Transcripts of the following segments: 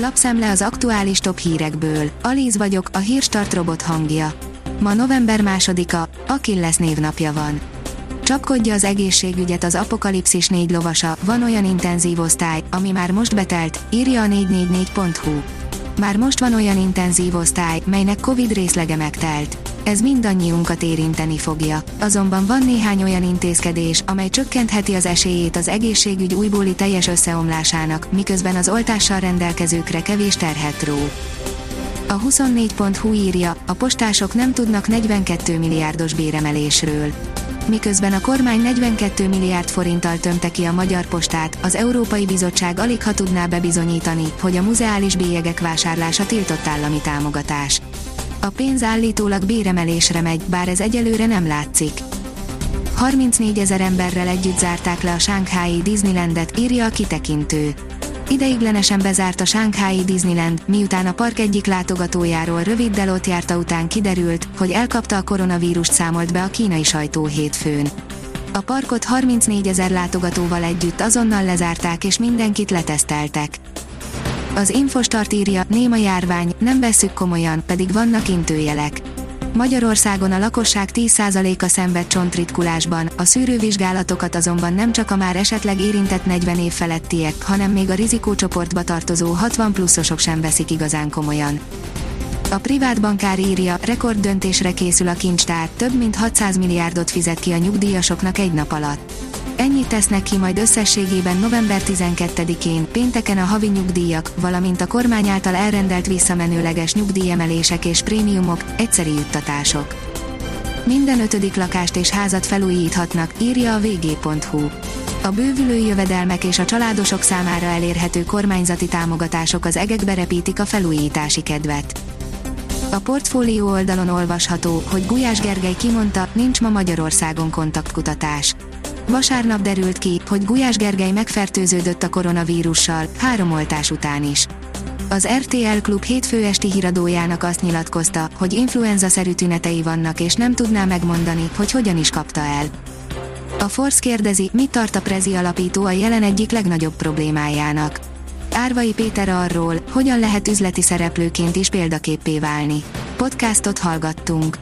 Lapszemle az aktuális top hírekből. Alíz vagyok, a hírstart robot hangja. Ma november másodika, Akilles névnapja van. Csapkodja az egészségügyet az apokalipszis négy lovasa, van olyan intenzív osztály, ami már most betelt, írja a 444.hu. Már most van olyan intenzív osztály, melynek Covid részlege megtelt. Ez mindannyiunkat érinteni fogja. Azonban van néhány olyan intézkedés, amely csökkentheti az esélyét az egészségügy újbóli teljes összeomlásának, miközben az oltással rendelkezőkre kevés terhet ró. A 24.hu írja, a postások nem tudnak 42 milliárdos béremelésről. Miközben a kormány 42 milliárd forinttal tömte ki a Magyar Postát, az Európai Bizottság alig ha tudná bebizonyítani, hogy a muzeális bélyegek vásárlása tiltott állami támogatás. A pénz állítólag béremelésre megy, bár ez egyelőre nem látszik. 34 ezer emberrel együtt zárták le a Shanghai Disneylandet, írja a kitekintő. Ideiglenesen bezárt a Shanghai Disneyland, miután a park egyik látogatójáról röviddel ott járta után kiderült, hogy elkapta a koronavírust számolt be a kínai sajtó hétfőn. A parkot 34 ezer látogatóval együtt azonnal lezárták és mindenkit leteszteltek. Az Infostart írja, néma járvány, nem vesszük komolyan, pedig vannak intőjelek. Magyarországon a lakosság 10%-a szenved csontritkulásban, a szűrővizsgálatokat azonban nem csak a már esetleg érintett 40 év felettiek, hanem még a rizikócsoportba tartozó 60 pluszosok sem veszik igazán komolyan. A privát bankár írja, rekord döntésre készül a kincstár, több mint 600 milliárdot fizet ki a nyugdíjasoknak egy nap alatt. Ennyit tesznek ki majd összességében november 12-én, pénteken a havi nyugdíjak, valamint a kormány által elrendelt visszamenőleges nyugdíjemelések és prémiumok, egyszeri juttatások. Minden ötödik lakást és házat felújíthatnak, írja a vg.hu. A bővülő jövedelmek és a családosok számára elérhető kormányzati támogatások az egekbe repítik a felújítási kedvet. A portfólió oldalon olvasható, hogy Gulyás Gergely kimondta, nincs ma Magyarországon kontaktkutatás. Vasárnap derült ki, hogy Gulyás Gergely megfertőződött a koronavírussal, három oltás után is. Az RTL Klub hétfő esti híradójának azt nyilatkozta, hogy influenza-szerű tünetei vannak és nem tudná megmondani, hogy hogyan is kapta el. A Force kérdezi, mit tart a Prezi alapító a jelen egyik legnagyobb problémájának. Árvai Péter arról, hogyan lehet üzleti szereplőként is példaképpé válni. Podcastot hallgattunk.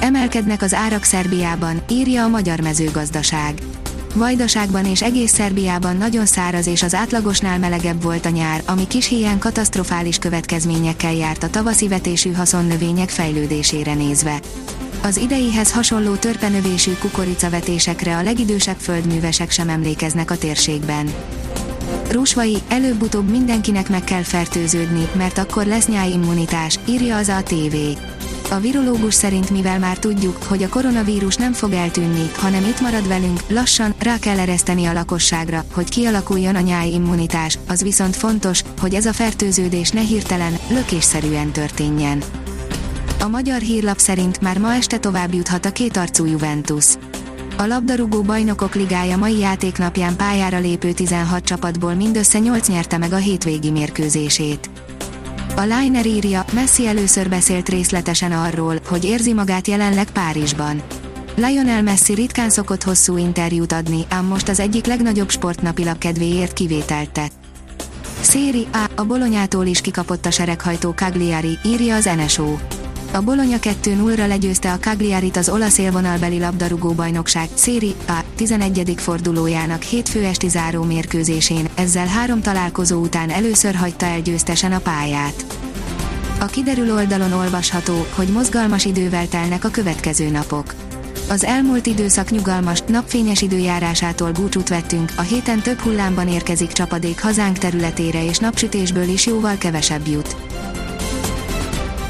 Emelkednek az árak Szerbiában, írja a Magyar Mezőgazdaság. Vajdaságban és egész Szerbiában nagyon száraz és az átlagosnál melegebb volt a nyár, ami kis híján katasztrofális következményekkel járt a tavaszi vetésű haszonnövények fejlődésére nézve. Az ideihez hasonló törpenövésű kukoricavetésekre a legidősebb földművesek sem emlékeznek a térségben. Rúsvai, előbb-utóbb mindenkinek meg kell fertőződni, mert akkor lesz nyáimmunitás, írja az a TV. A virológus szerint mivel már tudjuk, hogy a koronavírus nem fog eltűnni, hanem itt marad velünk, lassan rá kell ereszteni a lakosságra, hogy kialakuljon a nyáj immunitás, az viszont fontos, hogy ez a fertőződés ne hirtelen, lökésszerűen történjen. A magyar hírlap szerint már ma este tovább juthat a kétarcú Juventus. A labdarúgó bajnokok ligája mai játéknapján pályára lépő 16 csapatból mindössze 8 nyerte meg a hétvégi mérkőzését. A Liner írja, Messi először beszélt részletesen arról, hogy érzi magát jelenleg Párizsban. Lionel Messi ritkán szokott hosszú interjút adni, ám most az egyik legnagyobb sportnapilap kedvéért kivételt tett. Széri A. A Bolonyától is kikapott a sereghajtó Cagliari, írja az NSO. A Bolonya 2-0-ra legyőzte a Cagliarit az olasz élvonalbeli labdarúgó bajnokság Széri A. 11. fordulójának hétfő esti záró mérkőzésén, ezzel három találkozó után először hagyta el győztesen a pályát. A kiderül oldalon olvasható, hogy mozgalmas idővel telnek a következő napok. Az elmúlt időszak nyugalmas, napfényes időjárásától búcsút vettünk, a héten több hullámban érkezik csapadék hazánk területére és napsütésből is jóval kevesebb jut.